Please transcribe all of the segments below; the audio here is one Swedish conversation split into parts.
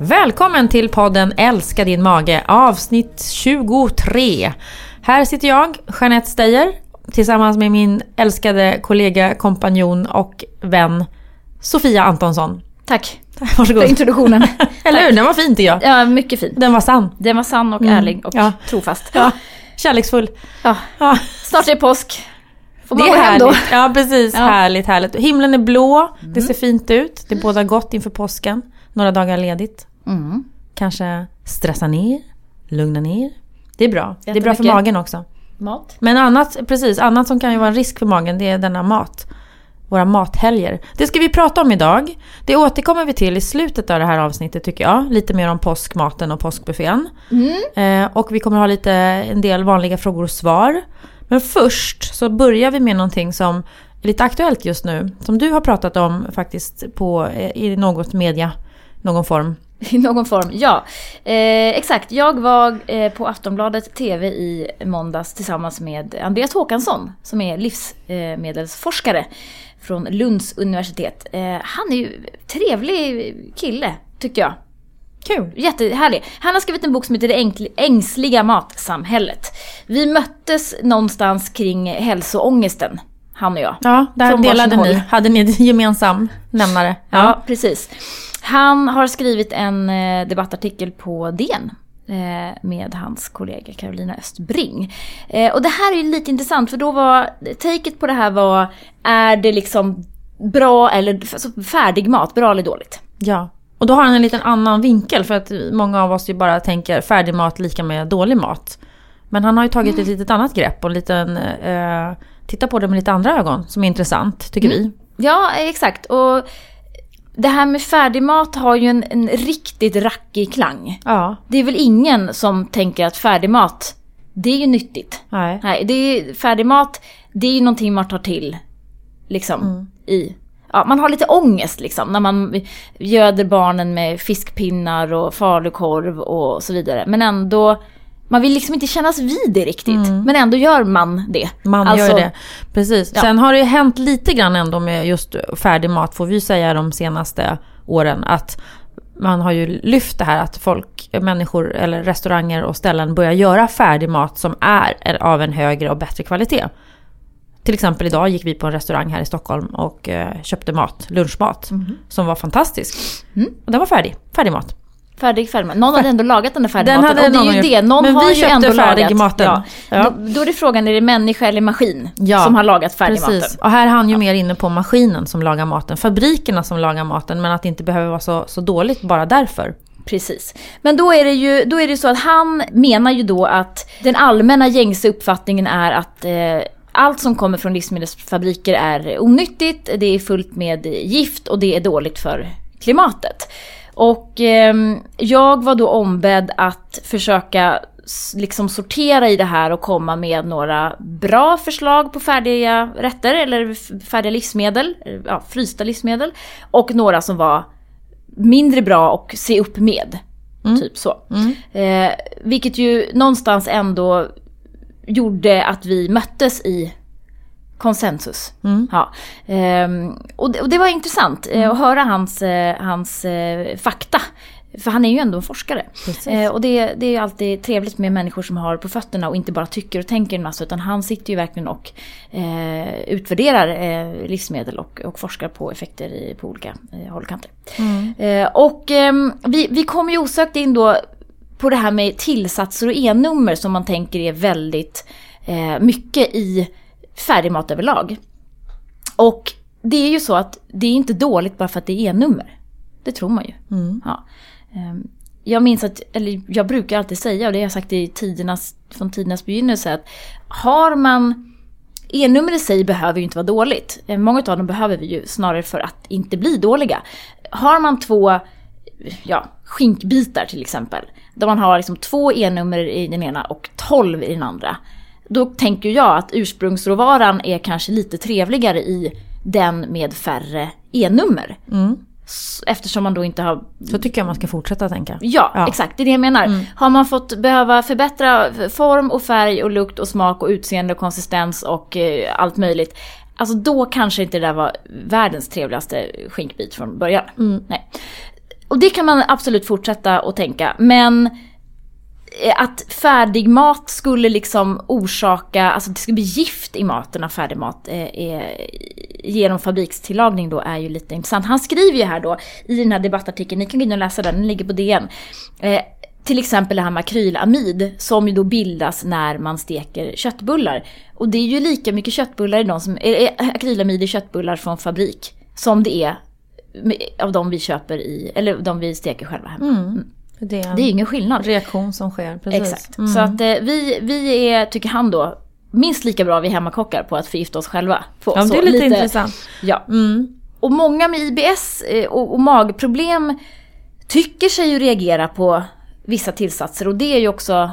Välkommen till podden Älska din mage avsnitt 23. Här sitter jag, Jeanette Steyer, tillsammans med min älskade kollega, kompanjon och vän Sofia Antonsson. Tack Varsågod. för introduktionen. Eller hur? Den var fin tycker jag. ja, mycket fin. Den var sann. Den var sann och Mm, ärlig och ja. trofast. Ja, kärleksfull. Ja. Ja, Snart är det påsk. Får det man är gå hem då? härligt. Ja, precis. Ja. Mm. Härligt, härligt. Himlen är blå. Det ser fint ut. Det bådar gott inför påsken. Några dagar ledigt. Mm. Kanske stressa ner, lugna ner. Det är bra. Det är bra för magen också. Mat. Men annat, precis, annat som kan ju vara en risk för magen, det är denna mat. Våra mathelger. Det ska vi prata om idag. Det återkommer vi till i slutet av det här avsnittet tycker jag. Lite mer om påskmaten och påskbuffén. Mm. Eh, och vi kommer ha lite, en del vanliga frågor och svar. Men först så börjar vi med någonting som är lite aktuellt just nu. Som du har pratat om faktiskt på, eh, i något media, någon form. I någon form, ja. Eh, exakt, jag var eh, på Aftonbladet TV i måndags tillsammans med Andreas Håkansson som är livsmedelsforskare från Lunds universitet. Eh, han är ju trevlig kille, tycker jag. Kul! Jättehärlig. Han har skrivit en bok som heter Det ängsliga matsamhället. Vi möttes någonstans kring hälsoångesten, han och jag. Ja, där delade ni. Hade ni en gemensam nämnare? Ja, precis. Han har skrivit en eh, debattartikel på DN eh, med hans kollega Carolina Östbring. Eh, och det här är ju lite intressant för då var, taket på det här var, är det liksom bra eller alltså färdig mat, bra eller dåligt? Ja. Och då har han en liten annan vinkel för att många av oss ju bara tänker färdig mat lika med dålig mat. Men han har ju tagit ett litet annat grepp och en liten, eh, titta på det med lite andra ögon som är intressant tycker vi. Ja, exakt. Och det här med färdigmat har ju en, en riktigt rackig klang. Ja, Det är väl ingen som tänker att färdigmat, det är ju nyttigt. nej. Nej, det är, färdigmat, det är ju någonting man tar till liksom i... Ja, man har lite ångest liksom när man göder barnen med fiskpinnar och falukorv och så vidare. Men ändå, man vill liksom inte kännas vid det riktigt. Men ändå gör man det. Man Alltså, gör det. Precis. Ja. Sen har det ju hänt lite grann ändå med just färdig mat får vi ju säga de senaste åren. Att man har ju lyft det här att folk, människor eller restauranger och ställen börjar göra färdig mat som är av en högre och bättre kvalitet. Till exempel idag gick vi på en restaurang här i Stockholm och eh, köpte mat, lunchmat, som var fantastisk. Och den var färdig, färdig mat. Färdig, färdig. Någon hade ändå lagat den där färdiga Den Och det är ju det, någon Men har vi ju ändå färdig lagat. maten. Ja. Ja. Då, då är det frågan, är det människa eller maskin Ja, som har lagat färdigmaten? Precis. Och här är han ju mer inne på maskinen som lagar maten, fabrikerna som lagar maten, men att det inte behöver vara så, så dåligt bara därför. Precis. Men då är det ju då är det så att han menar ju då att den allmänna gängse uppfattningen är att eh, allt som kommer från livsmedelsfabriker är onyttigt, det är fullt med gift och det är dåligt för klimatet. Och ehm, jag var då ombedd att försöka liksom sortera i det här och komma med några bra förslag på färdiga rätter eller färdiga livsmedel, eh, ja, frysta livsmedel. Och några som var mindre bra och se upp med. Typ så. Eh, vilket ju någonstans ändå gjorde att vi möttes i konsensus. Ja. Ehm, och, det, och det var intressant eh, att höra hans, eh, hans eh, fakta. För han är ju ändå en forskare. Eh, och det, det är ju alltid trevligt med människor som har på fötterna och inte bara tycker och tänker en massa. Utan han sitter ju verkligen och eh, utvärderar eh, livsmedel och, och forskar på effekter i, på olika eh, håll och kanter. Eh, och ehm, vi, vi kom ju osökt in då på det här med tillsatser och e-nummer som man tänker är väldigt mycket i färdigmat överlag. Och det är ju så att det är inte dåligt bara för att det är e-nummer. Det tror man ju. Ja. Ehm, Jag minns att, eller jag brukar alltid säga, och det har jag sagt i tidernas, från tidernas begynnelse, att har man E-nummer i sig behöver ju inte vara dåligt. Eh, Många av dem behöver vi ju snarare för att inte bli dåliga. Har man två ja, skinkbitar till exempel, där man har liksom två E-nummer i den ena och 12 i den andra. Då tänker jag att ursprungsråvaran är kanske lite trevligare i den med färre E-nummer. S- Eftersom man då inte har Så tycker jag man ska fortsätta tänka. Ja, Ja. exakt. Det är det jag menar. Har man fått behöva förbättra form och färg och lukt och smak och utseende och konsistens och eh, allt möjligt. Alltså då kanske inte det där var världens trevligaste skinkbit från början. Nej. och det kan man absolut fortsätta att tänka. Men eh, att färdigmat skulle liksom orsaka, alltså det skulle bli gift i maten av färdigmat eh, är, genom fabrikstillagning då är ju lite intressant. Han skriver ju här då i den här debattartikeln, ni kan gå in och läsa den, den ligger på DN. Eh, till exempel det här med akrylamid som ju då bildas när man steker köttbullar. Och det är ju lika mycket köttbullar i de som, äh, akrylamid i köttbullar från fabrik som det är av de vi köper i, eller de vi steker själva hemma. Mm. Det är, det är ingen skillnad. Reaktion som sker, precis. Exakt. Mm. Så att eh, vi, vi är, tycker han då, minst lika bra vi hemmakockar på att förgifta oss själva. På, ja, det är lite, lite intressant. Ja. Mm. Och många med IBS eh, och, och magproblem tycker sig ju reagera på vissa tillsatser och det är ju också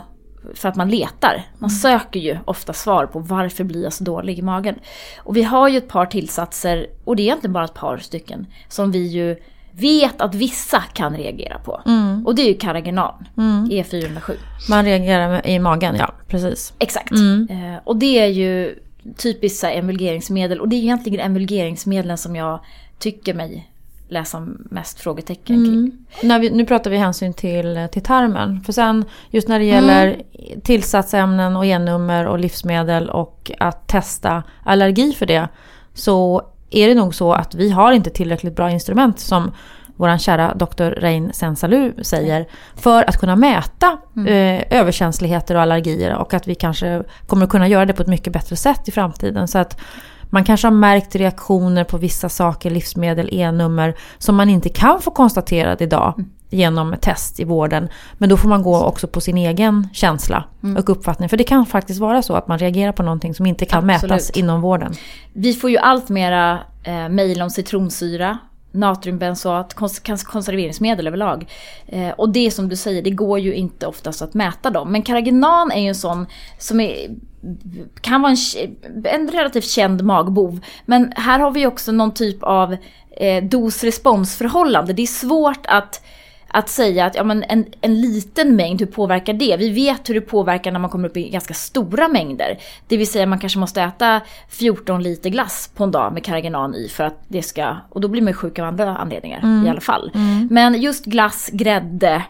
för att man letar. Man mm. söker ju ofta svar på varför blir jag så dålig i magen. Och vi har ju ett par tillsatser, och det är egentligen bara ett par stycken, som vi ju vet att vissa kan reagera på. Mm. Och det är ju Caragenan, mm. E407. Man reagerar i magen, ja precis. Exakt. Mm. Eh, och det är ju typiskt emulgeringsmedel. Och det är egentligen emulgeringsmedlen som jag tycker mig läsa mest frågetecken kring. Mm. När vi, nu pratar vi hänsyn till, till tarmen. För sen just när det gäller mm. tillsatsämnen och e-nummer och livsmedel och att testa allergi för det. Så är det nog så att vi har inte tillräckligt bra instrument som vår kära doktor Rein Sensalu säger. För att kunna mäta mm. eh, överkänsligheter och allergier. Och att vi kanske kommer kunna göra det på ett mycket bättre sätt i framtiden. Så att man kanske har märkt reaktioner på vissa saker, livsmedel, e-nummer, som man inte kan få konstaterad idag mm. Genom test i vården. Men då får man gå också på sin egen känsla mm. och uppfattning. För det kan faktiskt vara så att man reagerar på någonting som inte kan Absolut. mätas inom vården. Vi får ju allt mera eh, mejl om citronsyra natriumbenzoat, konserveringsmedel överlag. Eh, och det som du säger, det går ju inte oftast att mäta dem. Men Carragenan är ju en sån som är, kan vara en, en relativt känd magbov. Men här har vi också någon typ av eh, dos-responsförhållande. Det är svårt att att säga att ja, men en, en liten mängd, hur påverkar det? Vi vet hur det påverkar när man kommer upp i ganska stora mängder. Det vill säga man kanske måste äta 14 liter glass på en dag med karragenan i för att det ska, och då blir man sjuk av andra anledningar mm. i alla fall. Mm. Men just glass, grädde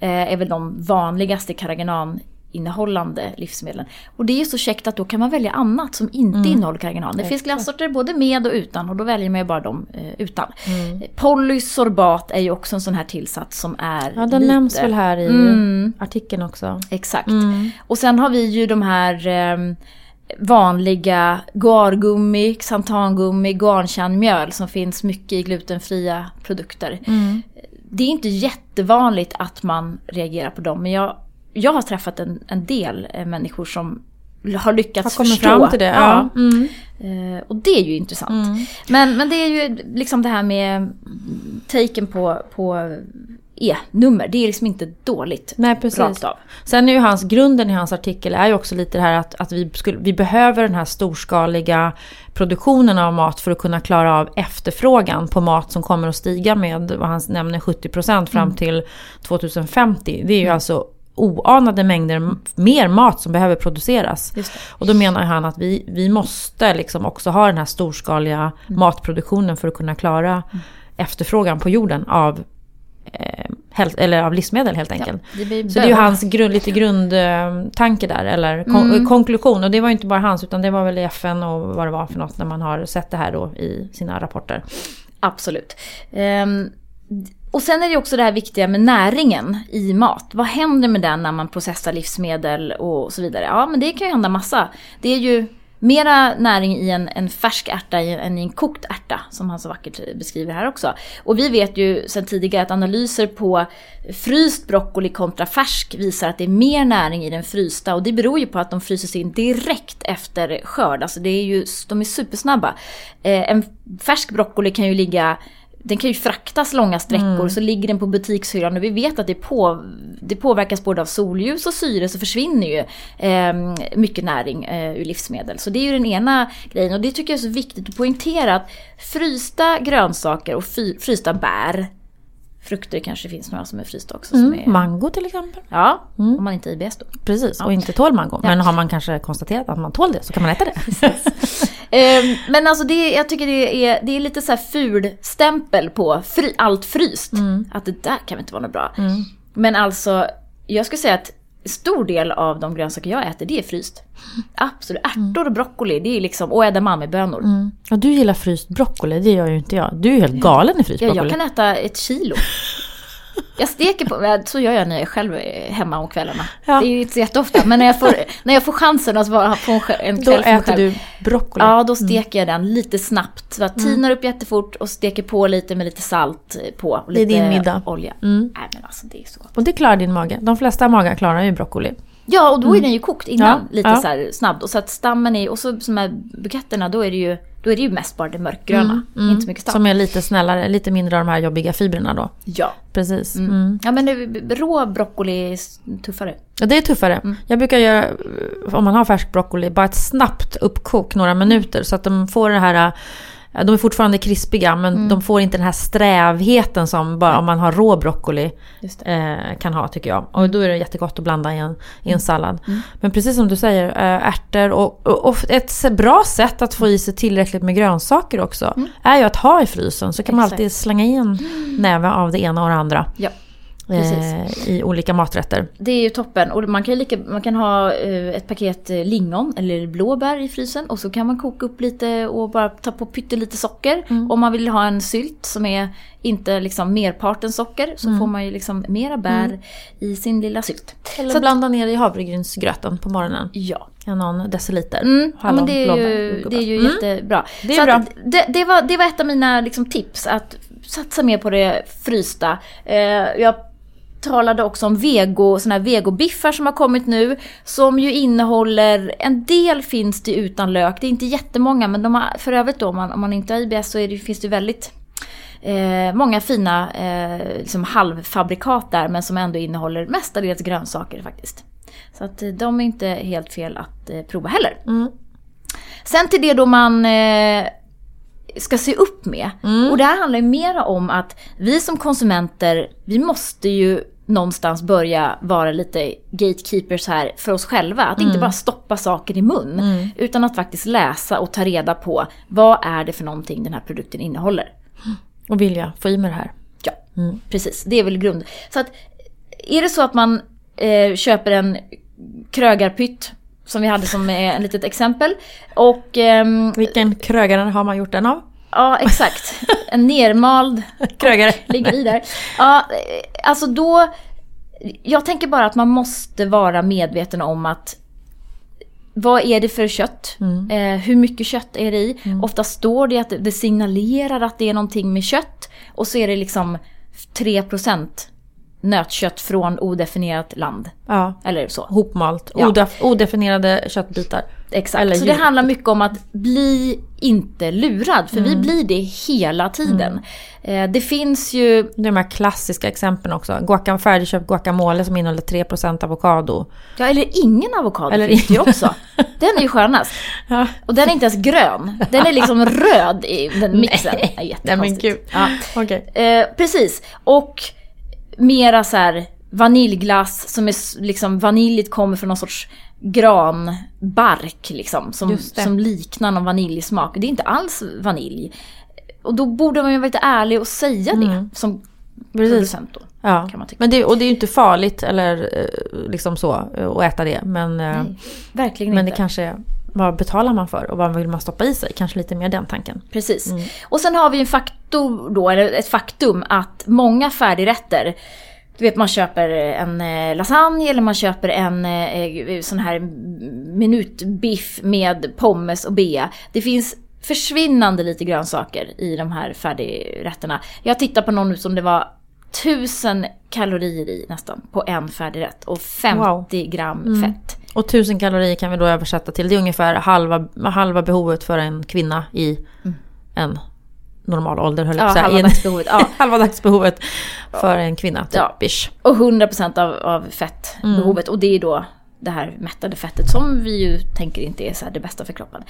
eh, är väl de vanligaste karragenan innehållande livsmedlen. Och det är så käckt att då kan man välja annat som inte mm. innehåller karganan. Det finns glassorter både med och utan och då väljer man ju bara dem eh, utan. Mm. Polysorbat är ju också en sån här tillsats som är Ja den lite... nämns väl här i mm. artikeln också. Exakt. Mm. Och sen har vi ju de här eh, vanliga guargummi, xantangummi, garnkärnmjöl som finns mycket i glutenfria produkter. Mm. Det är inte jättevanligt att man reagerar på dem men jag jag har träffat en, en del eh, människor som har lyckats har förstå. fram till det. Ja. ja. Mm. Uh, och det är ju intressant. Mm. Men, men det är ju liksom det här med taken på, på E-nummer. Det är liksom inte dåligt Nej, precis. rakt av. Sen är ju hans, grunden i hans artikel är ju också lite det här att, att vi, skulle, vi behöver den här storskaliga produktionen av mat för att kunna klara av efterfrågan på mat som kommer att stiga med, vad han nämner, 70% fram mm. till 2050. Det är ju mm. alltså oanade mängder mer mat som behöver produceras. Och då menar han att vi, vi måste liksom också ha den här storskaliga mm. matproduktionen för att kunna klara mm. efterfrågan på jorden av, eh, eller av livsmedel helt enkelt. Ja, det Så det är ju hans grund, lite grundtanke där, eller kon mm. konklusion. Och det var ju inte bara hans, utan det var väl i FN och vad det var för något när man har sett det här då i sina rapporter. Absolut. Um, och sen är det också det här viktiga med näringen i mat. Vad händer med den när man processar livsmedel och så vidare? Ja, men det kan ju hända massa. Det är ju mera näring i en, en färsk ärta än i en kokt ärta, som han så vackert beskriver här också. Och vi vet ju sedan tidigare att analyser på fryst broccoli kontra färsk visar att det är mer näring i den frysta. Och det beror ju på att de fryses in direkt efter skörd. Alltså det är ju, de är supersnabba. Eh, en färsk broccoli kan ju ligga den kan ju fraktas långa sträckor mm. så ligger den på butikshyllan och vi vet att det, på, det påverkas både av solljus och syre så försvinner ju eh, mycket näring eh, ur livsmedel. Så det är ju den ena grejen och det tycker jag är så viktigt att poängtera att frysta grönsaker och frysta bär frukter kanske finns några som är frysta också. Mm, är, mango till exempel. ja, om man inte är IBS då. Precis, och inte tål mango. Men har man kanske konstaterat att man tål det så kan man äta det. Ehm, men alltså det, jag tycker det är, det är lite så här ful stämpel på fri, allt fryst. Att det där kan inte vara något bra. Men alltså, jag skulle säga att stor del av de grönsaker jag äter, det är fryst. Absolut. Ärtor och broccoli, det är liksom, och edamamebönor. Mm. Och du gillar fryst broccoli, det gör ju inte jag. Du är helt galen i fryst Ja, broccoli. jag kan äta ett kilo. Jag steker på, så gör jag när jag är själv är hemma om kvällarna. Ja. Det är ju inte så jätteofta, men när jag får, när jag får chansen att vara på en, en Då kväll för mig äter själv. du broccoli. Ja, då steker jag den lite snabbt. Så att tinar upp jättefort och steker på lite med lite salt på. Och Det är lite din middag. olja. Mm. Nej men alltså det är så gott. Och det klarar din mage. De flesta magar klarar ju broccoli. Ja, och då är den ju kokt innan. Mm. Ja, lite ja. så här snabbt. Och så att stammen är, och så här buketterna, då är det ju, då är det ju mest bara det mörkgröna. Inte så mycket stam. Mm, Som är lite snällare, lite mindre av de här jobbiga fibrerna då. Ja. Precis. Mm. Ja men rå broccoli är tuffare. Ja, det är tuffare. Mm. Jag brukar göra, om man har färsk broccoli, bara ett snabbt uppkok några minuter så att de får det här de är fortfarande krispiga men Mm. de får inte den här strävheten som bara om man har rå broccoli. Mm. eh, kan ha tycker jag. Och då är det jättegott att blanda i en, i en sallad. Mm. Men precis som du säger, eh, ärtor och, och, och ett bra sätt att få i sig tillräckligt med grönsaker också är ju att ha i frysen. Så kan man Mm. Exakt. alltid slänga i en näve av det ena och det andra. Ja. Precis. Eh, I olika maträtter. Det är ju toppen. Och man kan, lika, man kan ha eh, ett paket eh, lingon eller blåbär i frysen. Och så kan man koka upp lite och bara ta på pyttelite socker. Mm. Om man vill ha en sylt som är inte liksom merparten socker. Så får man ju liksom mera bär i sin lilla sylt. Mm. Eller Så att- blanda ner i havregrynsgröten på morgonen. Ja. Någon deciliter. Mm, ja, men det är ju, det är ju Mm. jättebra. Det är så bra. Att det, det, var, det var ett av mina liksom, tips, att satsa mer på det frysta. Jag talade också om vego, såna här vegobiffar som har kommit nu. Som ju innehåller, en del finns det utan lök, det är inte jättemånga men de har, för övrigt då om man, om man inte har IBS så det, finns det väldigt Eh, många fina eh, liksom halvfabrikat där men som ändå innehåller mestadels grönsaker faktiskt. Så att eh, de är inte helt fel att eh, prova heller. Mm. Sen till det då man eh, ska se upp med. Och det här handlar ju mera om att vi som konsumenter, vi måste ju någonstans börja vara lite gatekeepers här för oss själva. Att inte bara stoppa saker i mun. Utan att faktiskt läsa och ta reda på vad är det för någonting den här produkten innehåller. Och vilja få i mig det här. Ja, precis. Det är väl grund. Så att är det så att man eh, köper en krögarpytt som vi hade som eh, ett litet exempel. Och ehm, Vilken krögare har man gjort den av? Ja, exakt. En nermald Krögare. ligger i där. Ja, alltså då... Jag tänker bara att man måste vara medveten om att vad är det för kött? Eh, hur mycket kött är det i? Ofta står det att det signalerar att det är någonting med kött. Och så är det liksom 3% nötkött från odefinierat land. Ja. Eller så. Hopmalt. Ja. Odef- odefinierade köttbitar. Exakt. Eller så det djur. handlar mycket om att bli inte lurad. För vi blir det hela tiden. Eh, det finns ju... Det är de här klassiska exemplen också. Guacam, färdigköpt guacamole som innehåller 3% avokado. Ja, eller ingen avokado Eller finns det också. Den är ju skönast. Ja. Och den är inte ens grön. Den är liksom röd i den mixen. Nej. Nej men gud. Ja. Okej. Eh, precis. Och mera så här vaniljglass som är liksom vaniljt kommer från någon sorts granbark liksom. Som, det. som liknar någon vaniljsmak. Det är inte alls vanilj. Och då borde man ju vara lite ärlig och säga det som Mm. Precis. producent då. Ja. Kan man tycka. Men det, och det är ju inte farligt eller eh, liksom så eh, att äta det. Men, eh, Nej, verkligen men det inte. kanske är vad betalar man för och vad vill man stoppa i sig? Kanske lite mer den tanken. Precis. Mm. Och sen har vi en faktor då, eller ett faktum att många färdigrätter du vet man köper en eh, lasagne eller man köper en eh, sån här minutbiff med pommes och bea. Det finns försvinnande lite grönsaker i de här färdigrätterna. Jag tittar på någon nu som det var tusen kalorier i nästan på en färdigrätt och 50 gram fett. Och 1000 kalorier kan vi då översätta till. Det är ungefär halva, halva behovet för en kvinna i en normal ålder höll jag Ja, på halva dagsbehovet, ja. halva dagsbehovet för en kvinna, Ja. typ. ish. Och 100% av, av fettbehovet. Och det är då det här mättade fettet som vi ju tänker inte är så det bästa för kroppen.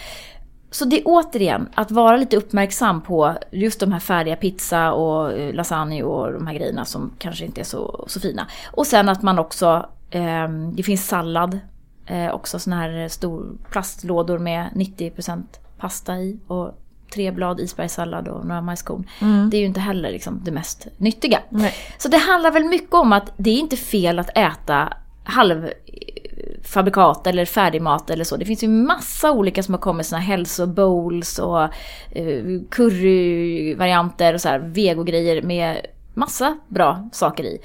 Så det är återigen att vara lite uppmärksam på just de här färdiga pizza och eh, lasagne och de här grejerna som kanske inte är så, så fina. Och sen att man också, eh, det finns sallad, eh, också såna här stor plastlådor med 90% pasta i och tre blad isbergssallad och några majskorn. Mm. Det är ju inte heller liksom det mest nyttiga. Nej. Så det handlar väl mycket om att det är inte fel att äta halvfabrikat eller färdigmat eller så. Det finns ju massa olika som har kommit, såna hälsobowls och eh, curryvarianter och så här vegogrejer med massa bra saker i.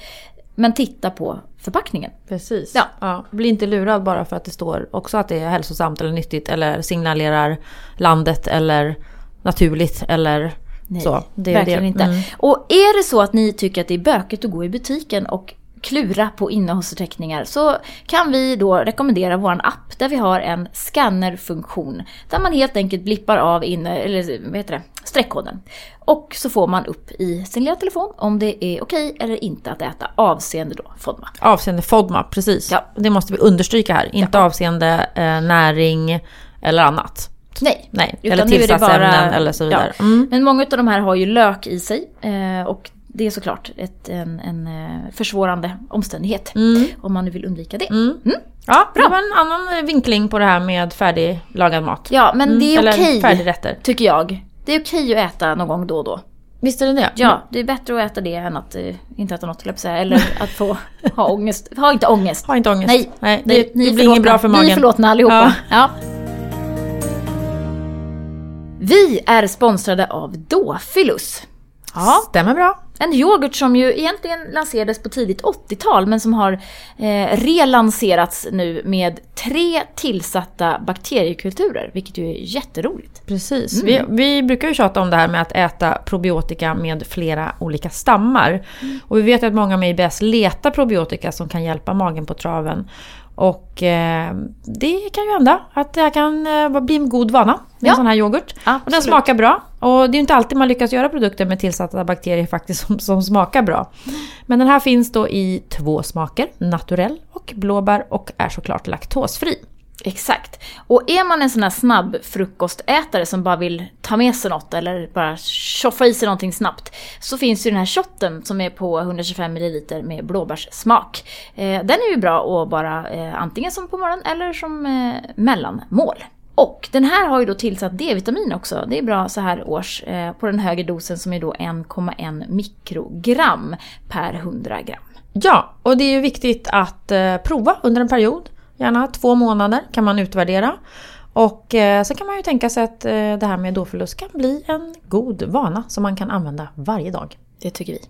Men titta på förpackningen. Precis. Ja. ja. Bli inte lurad bara för att det står också att det är hälsosamt eller nyttigt eller signalerar landet eller naturligt eller Nej, så. Det verkligen det. inte. Mm. Och är det så att ni tycker att det är bökigt att gå i butiken och klura på innehållsförteckningar så kan vi då rekommendera vår app där vi har en scannerfunktion där man helt enkelt blippar av inne, eller vad heter det, streckkoden. Och så får man upp i sin lilla telefon om det är okej eller inte att äta avseende då FODMAP. Avseende FODMAP, precis. Ja. Det måste vi understryka här. Inte ja. avseende eh, näring eller annat. Nej. Nej. Eller tillsatsämnen eller så vidare. Ja. Mm. Men många av de här har ju lök i sig. Eh, och det är såklart ett, en, en eh, försvårande omständighet. Mm. Om man nu vill undvika det. Mm. Mm. Ja, Bra. det var en annan vinkling på det här med färdiglagad mat. Ja, men det är mm. okej. Färdigrätter. Tycker jag. Det är okej att äta någon gång då och då. Visst är det det? Ja, det är bättre att äta det än att uh, inte äta något, säga. Eller att få ha ångest. Ha inte ångest. Ha inte ångest. Nej, Nej det, det, det blir inget bra för magen. Ni är förlåtna allihopa. Ja. ja. Vi är sponsrade av Dofilus. Ja, stämmer bra. En yoghurt som ju egentligen lanserades på tidigt 80-tal men som har eh, relanserats nu med tre tillsatta bakteriekulturer, vilket ju är jätteroligt. Precis. Mm. Vi, vi, brukar ju tjata om det här med att äta probiotika med flera olika stammar. Mm. Och vi vet att många med IBS letar probiotika som kan hjälpa magen på traven. Och eh, det kan ju hända att det här kan eh, bli en god vana med ja. en sån här yoghurt. Absolut. Och den smakar bra. Och det är inte alltid man lyckas göra produkter med tillsatta bakterier faktiskt som, som smakar bra. Men den här finns då i två smaker, naturell och blåbär och är såklart laktosfri. Exakt. Och är man en sån här snabb frukostätare som bara vill ta med sig något eller bara tjoffa i sig någonting snabbt. Så finns ju den här shotten som är på 125 ml med blåbärssmak. Eh, den är ju bra att bara eh, antingen som på morgonen eller som eh, mellanmål. Och den här har ju då tillsatt D-vitamin också. Det är bra så här års på den högre dosen som är då 1,1 mikrogram per 100 gram. Ja, och det är ju viktigt att prova under en period. Gärna två månader kan man utvärdera. Och eh, så kan man ju tänka sig att eh, det här med dåförlust kan bli en god vana som man kan använda varje dag. Det tycker vi.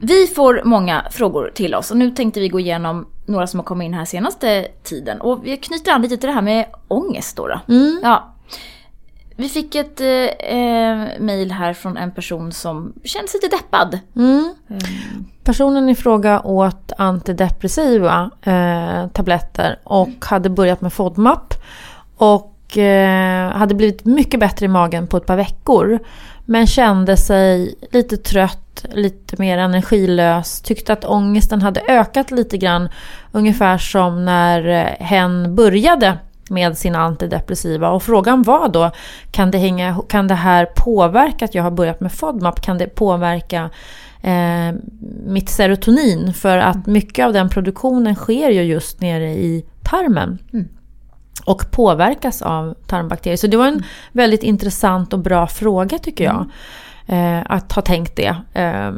Vi får många frågor till oss och nu tänkte vi gå igenom några som har kommit in här senaste tiden. Och vi knyter an lite till det här med ångest då. då. Mm. Ja. Vi fick ett eh, mail här från en person som känns lite deppad. Mm. Mm. Personen i fråga åt antidepressiva eh, tabletter och hade börjat med FODMAP. Och eh, hade blivit mycket bättre i magen på ett par veckor. Men kände sig lite trött, lite mer energilös. Tyckte att ångesten hade ökat lite grann. Ungefär som när hen började med sina antidepressiva. Och frågan var då, kan det, hänga, kan det här påverka att jag har börjat med FODMAP? Kan det påverka eh, mitt serotonin? För att mycket av den produktionen sker ju just nere i tarmen. Mm. Och påverkas av tarmbakterier. Så det var en mm. väldigt intressant och bra fråga tycker jag. Mm. Eh, att ha tänkt det. Eh,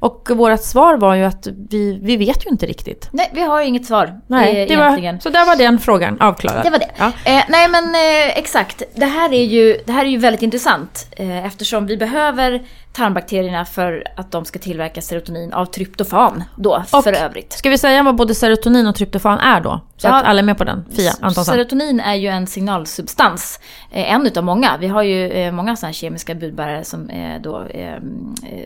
och vårt svar var ju att vi, vi vet ju inte riktigt. Nej, vi har ju inget svar. Nej, det var, så där var den frågan avklarad. Det var det. Ja. Eh, nej men eh, exakt, det här, är ju, det här är ju väldigt intressant. Eh, eftersom vi behöver tarmbakterierna för att de ska tillverka serotonin av tryptofan då och, för övrigt. Ska vi säga vad både serotonin och tryptofan är då? Så ja, att alla är med på den. Fia Antonsson. Serotonin är ju en signalsubstans. Eh, en utav många. Vi har ju eh, många sådana kemiska budbärare som är då eh,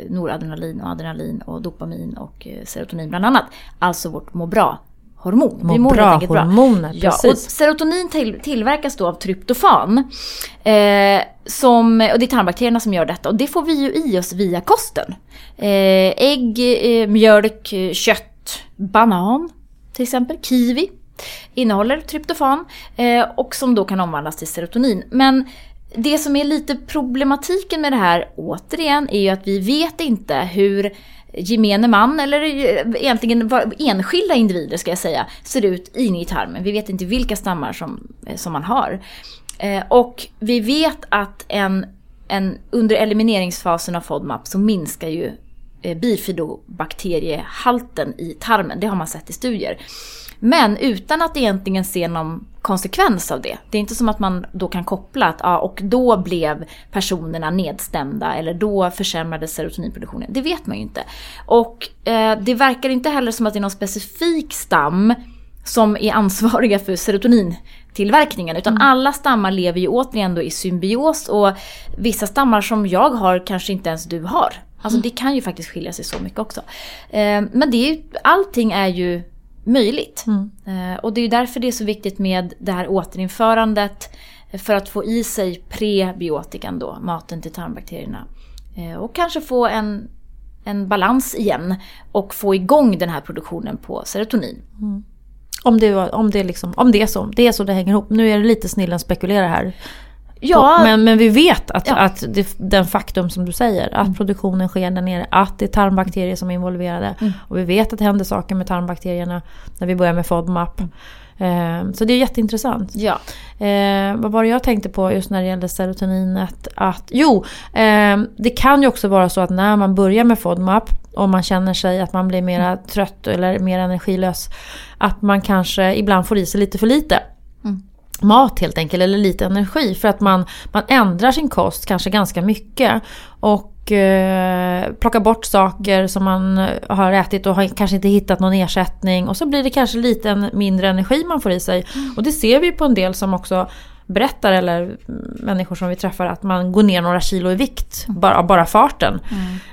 noradrenalin och adrenalin och dopamin och serotonin bland annat. Alltså vårt må bra hormon. Vi mår bra helt hormoner, bra. Ja, och serotonin till, tillverkas då av tryptofan. Eh, som, och det är tarmbakterierna som gör detta och det får vi ju i oss via kosten. Eh, ägg, eh, mjölk, kött, banan till exempel, kiwi innehåller tryptofan eh, och som då kan omvandlas till serotonin. Men det som är lite problematiken med det här återigen är ju att vi vet inte hur gemene man, eller eh, egentligen enskilda individer ska jag säga, ser ut inne i tarmen. Vi vet inte vilka stammar som, eh, som man har. Eh, och vi vet att en, en, under elimineringsfasen av FODMAP så minskar ju bifidobakteriehalten i tarmen. Det har man sett i studier. Men utan att egentligen se någon konsekvens av det. Det är inte som att man då kan koppla att ja, och då blev personerna nedstämda eller då försämrades serotoninproduktionen. Det vet man ju inte. Och eh, det verkar inte heller som att det är någon specifik stam som är ansvariga för serotonintillverkningen. Utan mm. alla stammar lever ju återigen då i symbios och vissa stammar som jag har kanske inte ens du har. Alltså mm. det kan ju faktiskt skilja sig så mycket också. Eh, men det är ju, allting är ju möjligt. Mm. Eh, och det är därför det är så viktigt med det här återinförandet för att få i sig prebiotikan då, maten till tarmbakterierna. Eh, och kanske få en, en balans igen och få igång den här produktionen på serotonin. Mm. Om det, om, det liksom, om det är så, det är så det hänger ihop. Nu är det lite snillen spekulerar här. Ja. Men, men vi vet att, ja. att det, den faktum som du säger, att mm. produktionen sker där nere, att det är tarmbakterier som är involverade. Mm. Och vi vet att det händer saker med tarmbakterierna när vi börjar med FODMAP. Eh, så det är jätteintressant. Ja. Eh, vad var det jag tänkte på just när det gällde serotoninet? Att, jo, eh, det kan ju också vara så att när man börjar med FODMAP och man känner sig att man blir mer mm. trött eller mer energilös. Att man kanske ibland får i sig lite för lite. Mat helt enkelt, eller lite energi. För att man, man ändrar sin kost kanske ganska mycket. Och eh, plockar bort saker som man har ätit och har kanske inte hittat någon ersättning. Och så blir det kanske lite mindre energi man får i sig. Mm. Och det ser vi på en del som också berättar, eller människor som vi träffar, att man går ner några kilo i vikt mm. bara bara farten.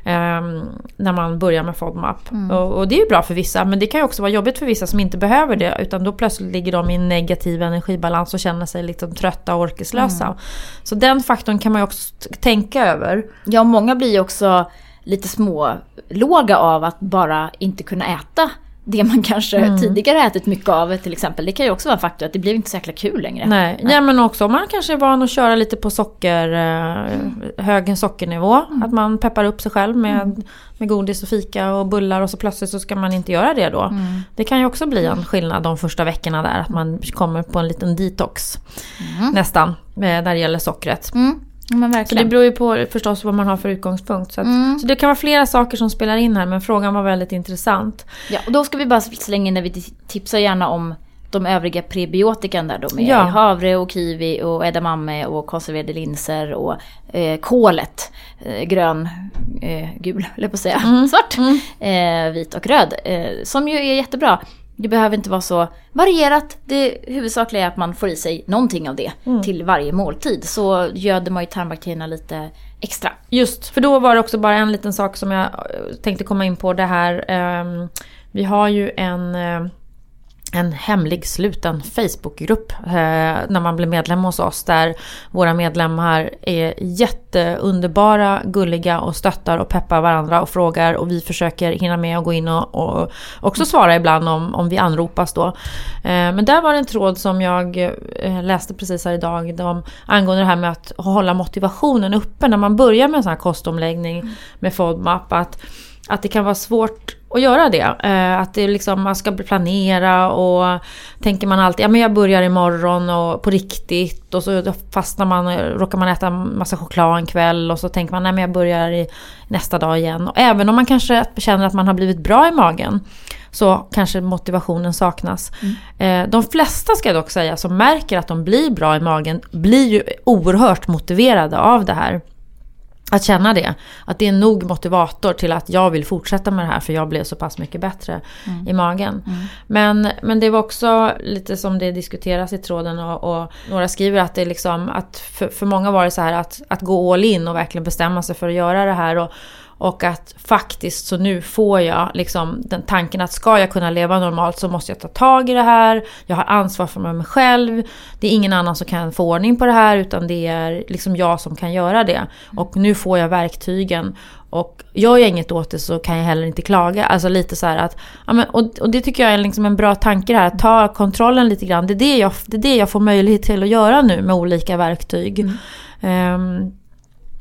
Mm. Um, när man börjar med FODMAP. Mm. Och, och, det är ju bra för vissa, men det kan ju också vara jobbigt för vissa som inte behöver det. Utan då plötsligt ligger de i en negativ energibalans och känner sig liksom trötta och orkeslösa. Mm. Så den faktorn kan man ju också tänka över. Ja, många blir ju också lite små låga av att bara inte kunna äta det man kanske mm. tidigare ätit mycket av till exempel. Det kan ju också vara en faktor att det blir inte så jäkla kul längre. Nej, Nej. Ja, men också om man kanske är van att köra lite på socker, eh, mm. hög sockernivå. Mm. Att man peppar upp sig själv med, mm. med godis och fika och bullar och så plötsligt så ska man inte göra det då. Mm. Det kan ju också bli en skillnad de första veckorna där. Att man kommer på en liten detox. Mm. Nästan, eh, när det gäller sockret. Men så det beror ju på förstås vad man har för utgångspunkt. Så, att, mm. så det kan vara flera saker som spelar in här men frågan var väldigt intressant. Ja, och då ska vi bara slänga in när vi tipsar gärna om de övriga prebiotikan där då med ja. havre och kiwi och edamame och konserverade linser och eh, kolet. Eh, grön, eh, gul, eller på att säga, mm. svart, mm. Eh, vit och röd. Eh, som ju är jättebra. Det behöver inte vara så varierat. Det huvudsakliga är att man får i sig någonting av det mm. till varje måltid. Så göder man ju tarmbakterierna lite extra. Just, för då var det också bara en liten sak som jag eh, tänkte komma in på. Det här, um, vi har ju en uh, en hemlig sluten Facebookgrupp eh, när man blir medlem hos oss där våra medlemmar är jätteunderbara, gulliga och stöttar och peppar varandra och frågar och vi försöker hinna med att gå in och, och också svara ibland om, om vi anropas då. Eh, men där var det en tråd som jag eh, läste precis här idag de, angående det här med att hålla motivationen uppe när man börjar med en sån här kostomläggning med FODMAP. Att, att det kan vara svårt att göra det. Eh, att det liksom, man ska planera och tänker man alltid, ja men jag börjar imorgon och på riktigt och så fastnar man, råkar man äta massa choklad en kväll och så tänker man, nej men jag börjar i nästa dag igen. Och även om man kanske känner att man har blivit bra i magen så kanske motivationen saknas. Mm. Eh, de flesta ska jag dock säga som märker att de blir bra i magen blir ju oerhört motiverade av det här. Att känna det. Att det är nog motivator till att jag vill fortsätta med det här för jag blev så pass mycket bättre mm. i magen. Mm. Men, men det var också lite som det diskuteras i tråden och, och några skriver att det liksom att för, för många var det så här att, att gå all in och verkligen bestämma sig för att göra det här. Och, Och att faktiskt så nu får jag liksom den tanken att ska jag kunna leva normalt så måste jag ta tag i det här. Jag har ansvar för mig själv. Det är ingen annan som kan få ordning på det här utan det är liksom jag som kan göra det. Och nu får jag verktygen. Och gör jag inget åt det så kan jag heller inte klaga. Alltså lite så att, ja men, och, och det tycker jag är liksom en bra tanke här. Att ta kontrollen lite grann. Det är det, jag, det är det jag får möjlighet till att göra nu med olika verktyg. Mm. Um,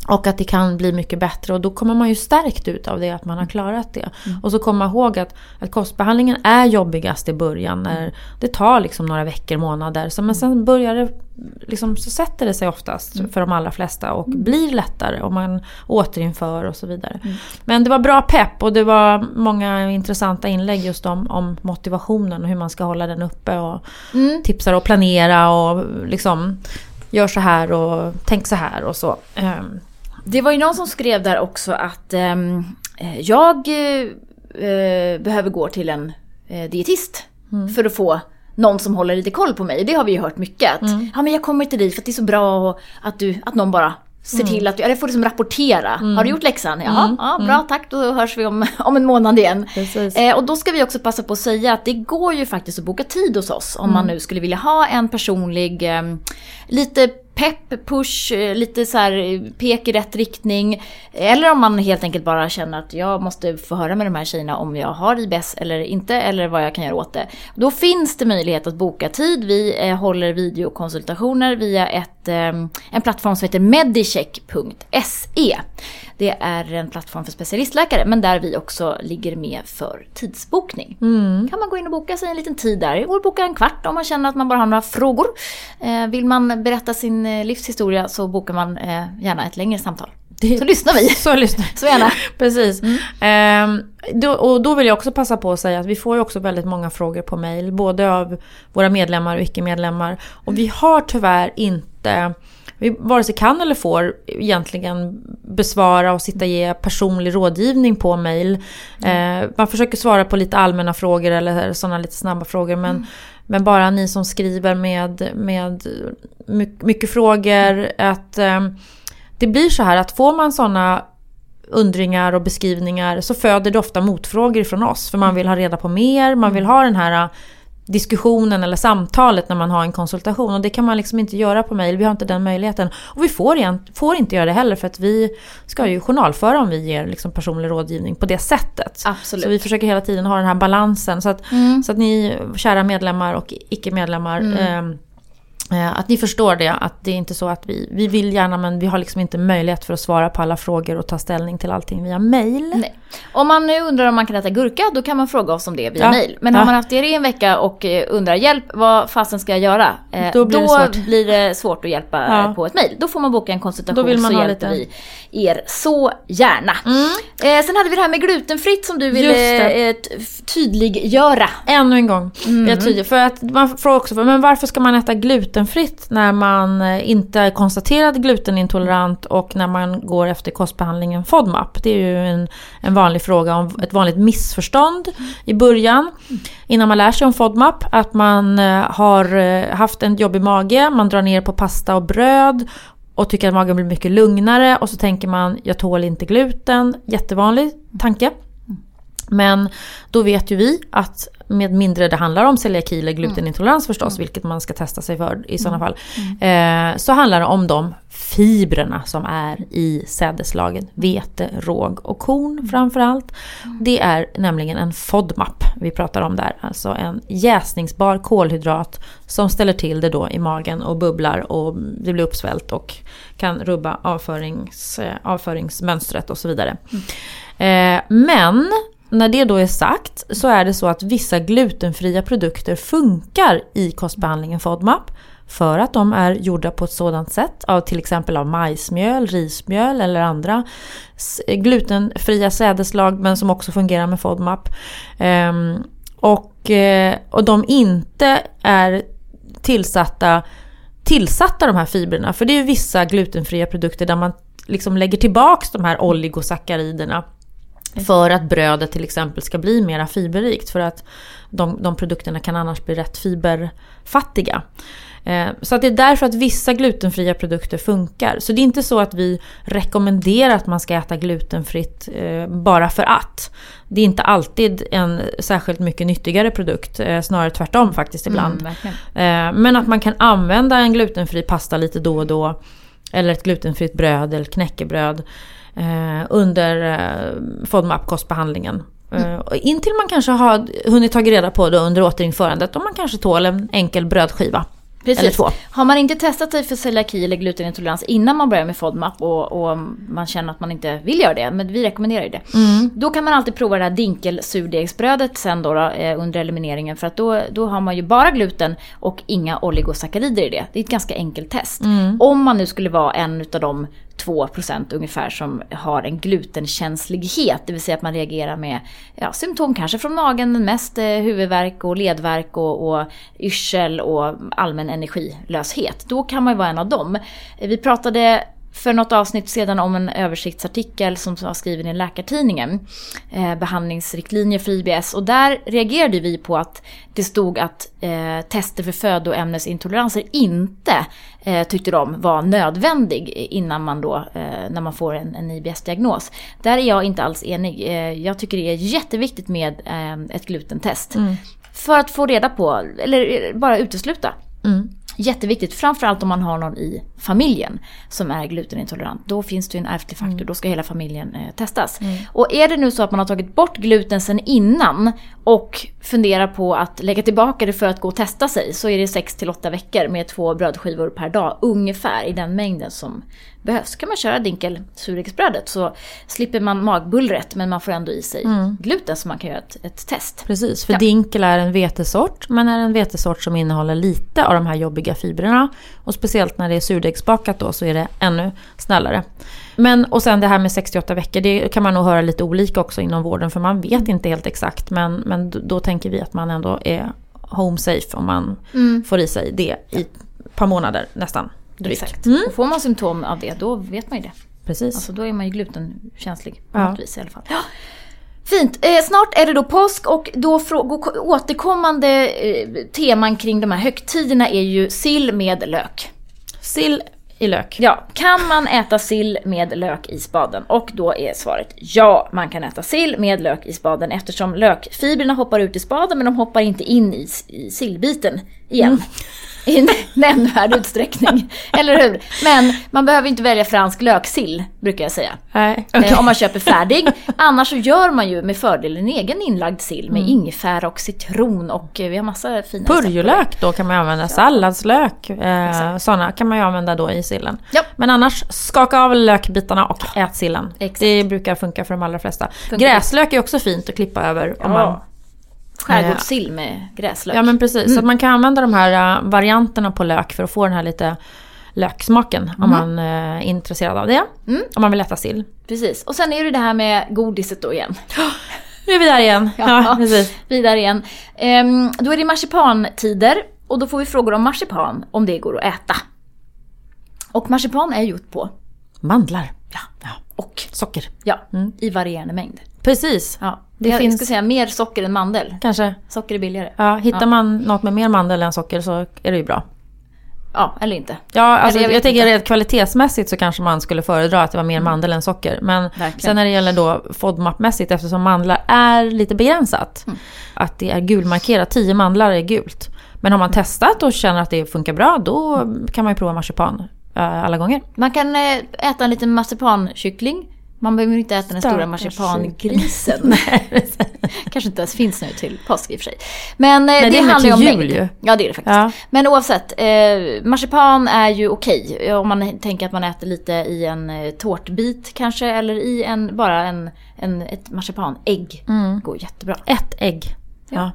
och att det kan bli mycket bättre och då kommer man ju stärkt ut av det att man har klarat det. Mm. Och så komma ihåg att, att kostbehandlingen är jobbigast i början. När det tar liksom några veckor, månader. Så, men sen börjar det, liksom, så sätter det sig oftast mm. för de allra flesta och mm. blir lättare. Och man återinför och så vidare. Mm. Men det var bra pepp och det var många intressanta inlägg just om, om motivationen och hur man ska hålla den uppe. Och mm. tipsar och planera och liksom gör så här och tänk så här och så. Det var ju någon som skrev där också att ehm, eh, jag eh, behöver gå till en eh, dietist mm. för att få någon som håller lite koll på mig. Det har vi ju hört mycket. Att, mm. ja, men jag kommer till dig för att det är så bra att, du, att någon bara ser mm. till att du, eller får liksom rapportera. Mm. Har du gjort läxan? Jaha, mm. ja, bra mm. tack då hörs vi om, om en månad igen. Eh, och då ska vi också passa på att säga att det går ju faktiskt att boka tid hos oss om man mm. nu skulle vilja ha en personlig, eh, lite pepp, push, eh, lite så här eh, pek i rätt riktning. Eller om man helt enkelt bara känner att jag måste få höra med de här tjejerna om jag har IBS eller inte eller vad jag kan göra åt det. Då finns det möjlighet att boka tid. Vi eh, håller videokonsultationer via ett, en plattform som heter medicheck.se. Det är en plattform för specialistläkare men där vi också ligger med för tidsbokning. Mm. kan man gå in och boka sig en liten tid där. Det går att boka en kvart om man känner att man bara har några frågor. Vill man berätta sin Eh, livshistoria så bokar man eh, gärna ett längre samtal. Det, så lyssnar vi. Så lyssnar Så gärna. Precis. Mm. Ehm, då, och då vill jag också passa på att säga att vi får ju också väldigt många frågor på mail. Både av våra medlemmar och icke-medlemmar. Och vi har tyvärr inte vi vare sig kan eller får egentligen besvara och sitta och ge personlig rådgivning på mail. Mm. Eh, man försöker svara på lite allmänna frågor eller sådana lite snabba frågor men, mm. men bara ni som skriver med, med mycket frågor att eh, det blir så här att får man sådana undringar och beskrivningar så föder det ofta motfrågor från oss. För man vill ha reda på mer, man vill ha den här diskussionen eller samtalet när man har en konsultation. Och det kan man liksom inte göra på mail, vi har inte den möjligheten. Och vi får, igen, får inte göra det heller för att vi ska ju journalföra om vi ger liksom personlig rådgivning på det sättet. Absolut. Så vi försöker hela tiden ha den här balansen. Så att, mm. så att ni kära medlemmar och icke-medlemmar mm. Eh, att ni förstår det, att det är inte så att vi, vi vill gärna men vi har liksom inte möjlighet för att svara på alla frågor och ta ställning till allting via mail. Om man nu undrar om man kan äta gurka, då kan man fråga oss om det via ja. mail. Men ja. har man haft det i en vecka och eh, undrar hjälp, vad fasen ska jag göra? Eh, då blir, då det, svårt. blir det svårt att hjälpa ja. på ett mail. Då får man boka en konsultation då vill man så hjälper lite. vi er så gärna. Mm. Eh, sen hade vi det här med glutenfritt som du ville eh, tydliggöra. Ännu en gång. Mm. Jag tydlig, för att man frågar också, men varför ska man äta gluten glutenfritt när man eh, inte är konstaterad glutenintolerant och när man går efter kostbehandlingen FODMAP. Det är ju en, en vanlig fråga om ett vanligt missförstånd i början. Innan man lär sig om FODMAP. Att man eh, har eh, haft en jobbig mage, man drar ner på pasta och bröd och tycker att magen blir mycket lugnare och så tänker man jag tål inte gluten. Jättevanlig tanke. Men då vet ju vi att med mindre det handlar om celiaki eller glutenintolerans förstås, mm. vilket man ska testa sig för i sådana mm. fall. Mm. Eh, så handlar det om de fibrerna som är i sädeslagen. Vete, råg och korn mm. framförallt. Mm. Det är nämligen en FODMAP vi pratar om där. Alltså en jäsningsbar kolhydrat som ställer till det då i magen och bubblar och det blir uppsvällt och kan rubba avförings, eh, avföringsmönstret och så vidare. Mm. Eh, men när det då är sagt så är det så att vissa glutenfria produkter funkar i kostbehandlingen FODMAP. För att de är gjorda på ett sådant sätt, av till exempel av majsmjöl, rismjöl eller andra glutenfria sädeslag men som också fungerar med FODMAP. Ehm, och, eh, och de inte är tillsatta, tillsatta de här fibrerna. För det är vissa glutenfria produkter där man liksom lägger tillbaks de här oligosackariderna för att brödet till exempel ska bli mera fiberrikt. För att de, de produkterna kan annars bli rätt fiberfattiga. Eh, så att det är därför att vissa glutenfria produkter funkar. Så det är inte så att vi rekommenderar att man ska äta glutenfritt eh, bara för att. Det är inte alltid en särskilt mycket nyttigare produkt, eh, snarare tvärtom faktiskt ibland. Mm, men att man kan använda en glutenfri pasta lite då och då. Eller ett glutenfritt bröd eller knäckebröd. Under FODMAP-kostbehandlingen. Mm. Intill man kanske har hunnit ta reda på det under återinförandet om man kanske tål en enkel brödskiva. Precis. Eller två. Har man inte testat sig för celiaki eller glutenintolerans innan man börjar med FODMAP och, och, man känner att man inte vill göra det, men vi rekommenderar ju det. Mm. Då kan man alltid prova det här dinkelsurdegsbrödet sen då, då eh, under elimineringen för att då, då har man ju bara gluten och inga oligosackarider i det. Det är ett ganska enkelt test. Mm. Om man nu skulle vara en av de 2% ungefär som har en glutenkänslighet. Det vill säga att man reagerar med ja, symptom kanske från magen, men mest eh, huvudvärk och ledvärk och, och yrsel och allmän energilöshet. Då kan man ju vara en av dem. Vi pratade för något avsnitt sedan om en översiktsartikel som var skriven i Läkartidningen. Eh, behandlingsriktlinjer för IBS. Och där reagerade vi på att det stod att eh, tester för födoämnesintoleranser inte eh, tyckte de var nödvändig innan man då, eh, när man får en, en IBS-diagnos. Där är jag inte alls enig. Eh, jag tycker det är jätteviktigt med eh, ett glutentest. Mm. För att få reda på, eller bara utesluta. Mm. Jätteviktigt, framförallt om man har någon i familjen som är glutenintolerant. Då finns det en ärftlig faktor, mm. då ska hela familjen eh, testas. Mm. Och är det nu så att man har tagit bort gluten sen innan och funderar på att lägga tillbaka det för att gå och testa sig så är det 6 8 veckor med två brödskivor per dag ungefär i den mängden som behövs. kan man köra dinkel surdegsbrödet så slipper man magbullret men man får ändå i sig mm. gluten så man kan göra ett, ett test. Precis, för ja. dinkel är en vetesort men är en vetesort som innehåller lite av de här jobbiga fibrerna. Och speciellt när det är surdegsbakat då så är det ännu snällare. Men och sen det här med 68 veckor, det kan man nog höra lite olika också inom vården för man vet inte helt exakt. Men, men då tänker vi att man ändå är home safe om man mm. får i sig det i ett par månader nästan. Drygt. Exakt. Mm. Och får man symptom av det, då vet man ju det. Precis. Alltså då är man ju glutenkänslig på ja. något vis i alla fall. Ja. Fint. Eh, snart är det då påsk och då återkommande eh, teman kring de här högtiderna är ju sill med lök. Sill i lök. Ja, kan man äta sill med lök i spaden? Och då är svaret ja, man kan äta sill med lök i spaden eftersom lökfibrerna hoppar ut i spaden men de hoppar inte in i, i sillbiten igen. Mm i nämnvärd utsträckning. Eller hur? Men man behöver inte välja fransk löksill, brukar jag säga. Nej, okay. Eh, om man köper färdig. Annars så gör man ju med fördel en egen inlagd sill med mm. ingefära och citron och eh, vi har massa fina Purjolök då kan man använda, ja. salladslök. Eh, sådana kan man ju använda då i sillen. Ja. Men annars, skaka av lökbitarna och ät sillen. Exakt. Det brukar funka för de allra flesta. Funkar Gräslök är också fint att klippa över om man Skärgårdssill med gräslök. Ja men precis, mm. så man kan använda de här uh, varianterna på lök för att få den här lite löksmaken mm. om man uh, är intresserad av det. Mm. Om man vill äta sill. Precis, och sen är det det här med godiset då igen. nu är vi där igen. Ja, ja precis. Vi är där igen. Um, då är det marsipantider och då får vi frågor om marsipan, om det går att äta. Och marsipan är gjort på Mandlar. Ja. ja. Och socker. Ja, mm. i varierande mängd. Precis. Ja. Det jag finns... ska säga mer socker än mandel. Kanske. Socker är billigare. Ja, hittar ja. man något med mer mandel än socker så är det ju bra. Ja, eller inte. Ja, alltså, eller jag, jag tänker rent kvalitetsmässigt så kanske man skulle föredra att det var mer mm. mandel än socker. Men Verkligen. sen när det gäller då FODMAP-mässigt, eftersom mandlar är lite begränsat. Mm. Att det är gulmarkerat, 10 mandlar är gult. Men har man mm. testat och känner att det funkar bra, då kan man ju prova marsipan eh, alla gånger. Man kan eh, äta en liten marsipankyckling man behöver inte äta den stora marsipangrisen. Kanske inte ens finns nu till påsk i och för sig. Men eh, Nej, det, det handlar ju om mängd. Ju. Ja det är det faktiskt. Ja. Men oavsett, eh, marsipan är ju okej. Okay. Om man tänker att man äter lite i en eh, tårtbit kanske. Eller i en, bara en, en, ett marsipanägg. Mm. Går jättebra. Ett ägg. Ja.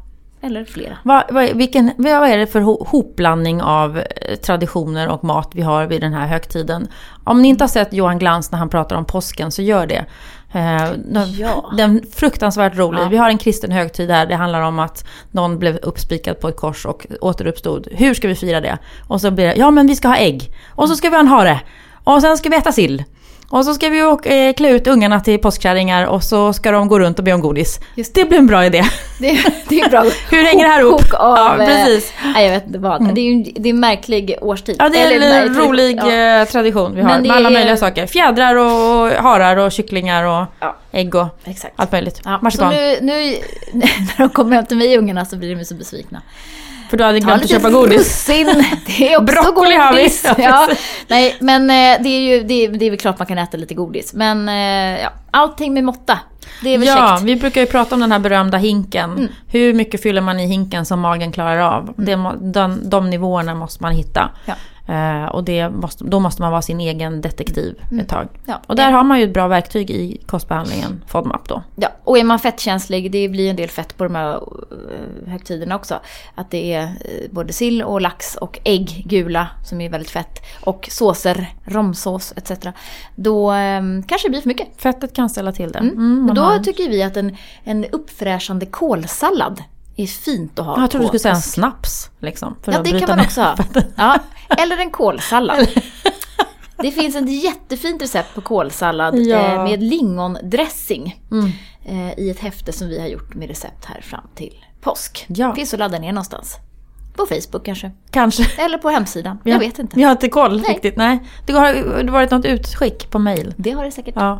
Eller flera. Vad, vad, vilken, vad är det för hopblandning av eh, traditioner och mat vi har vid den här högtiden? Om ni inte har sett Johan Glans när han pratar om påsken så gör det. Eh, den, ja. den fruktansvärt rolig. Ja. Vi har en kristen högtid där det handlar om att någon blev uppspikad på ett kors och återuppstod. Hur ska vi fira det? Och så blir det, ja men vi ska ha ägg. Och så ska vi ha en hare. Och sen ska vi äta sill. Och så ska vi åka, eh, klä ut ungarna till påskkärringar och så ska de gå runt och be om godis. Just det blir en bra idé. Det, det är bra. Hur hänger det här ihop? Av, Ja, eh, precis. Nej, jag vet inte vad. Det är ju en, det är en märklig årstid. Ja, det är Eller en märklig- rolig ja. eh, tradition vi har Men det med alla är- möjliga saker. Fjädrar och harar och kycklingar och Ja. Ägg och Exakt. allt möjligt. Ja, så nu, nu när de kommer hem till mig ungarna så blir de så besvikna. För du hade glömt att köpa godis. russin, det är också Broccoli har vi. godis. Ja, Ja, nej, men eh, det är ju det är, det är väl klart man kan äta lite godis. Men eh, ja, allting med måtta. Det är väl Ja, käckt. Mm. vi brukar ju prata om den här berömda hinken. Hur mycket fyller man i hinken som magen klarar av? Det, må- den, de nivåerna måste man hitta. Ja. Eh, och det måste, då måste man vara sin egen detektiv ett tag. Mm. Ja. Och där har man ju ett bra verktyg i kostbehandlingen, FODMAP då. Ja, och är man fettkänslig, det blir en del fett på de här eh, högtiderna också. Att det är eh, både sill och lax och ägg, gula, som är väldigt fett. Och såser, romsås etc. Då eh, kanske det blir för mycket. Fettet kan ställa till det. Mm. Mm, man då har- tycker vi att en, en uppfräschande kålsallad är fint att ha jag trodde du skulle säga en snaps. Liksom, för Ja, att det kan man också ha. Ja, eller en kålsallad. Det finns ett jättefint recept på kålsallad Ja. eh, med lingondressing. Mm. Eh, I ett häfte som vi har gjort med recept här fram till påsk. Ja. Finns att ladda ner någonstans. På Facebook kanske. Kanske. Eller på hemsidan. Ja. Jag vet inte. Vi har inte koll Nej. riktigt. Nej. Det har varit något utskick på mail. Det har det säkert. Ja.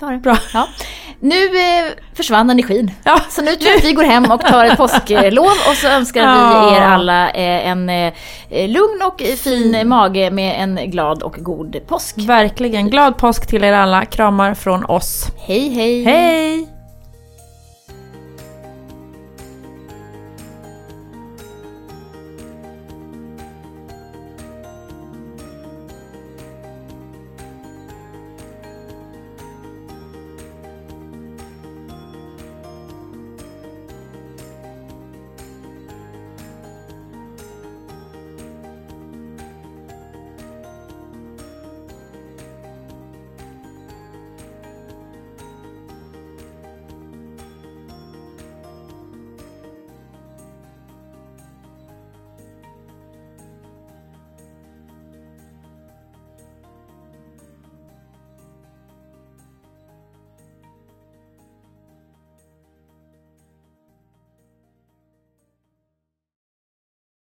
Det har det. Bra. Ja. Nu eh, försvann energin. Ja. Så nu tror jag att vi går hem och tar ett påsklov och så önskar Ja. vi er alla eh, en eh, lugn och fin mage med en glad och god påsk. Verkligen. Glad påsk till er alla. Kramar från oss. Hej hej! Hej!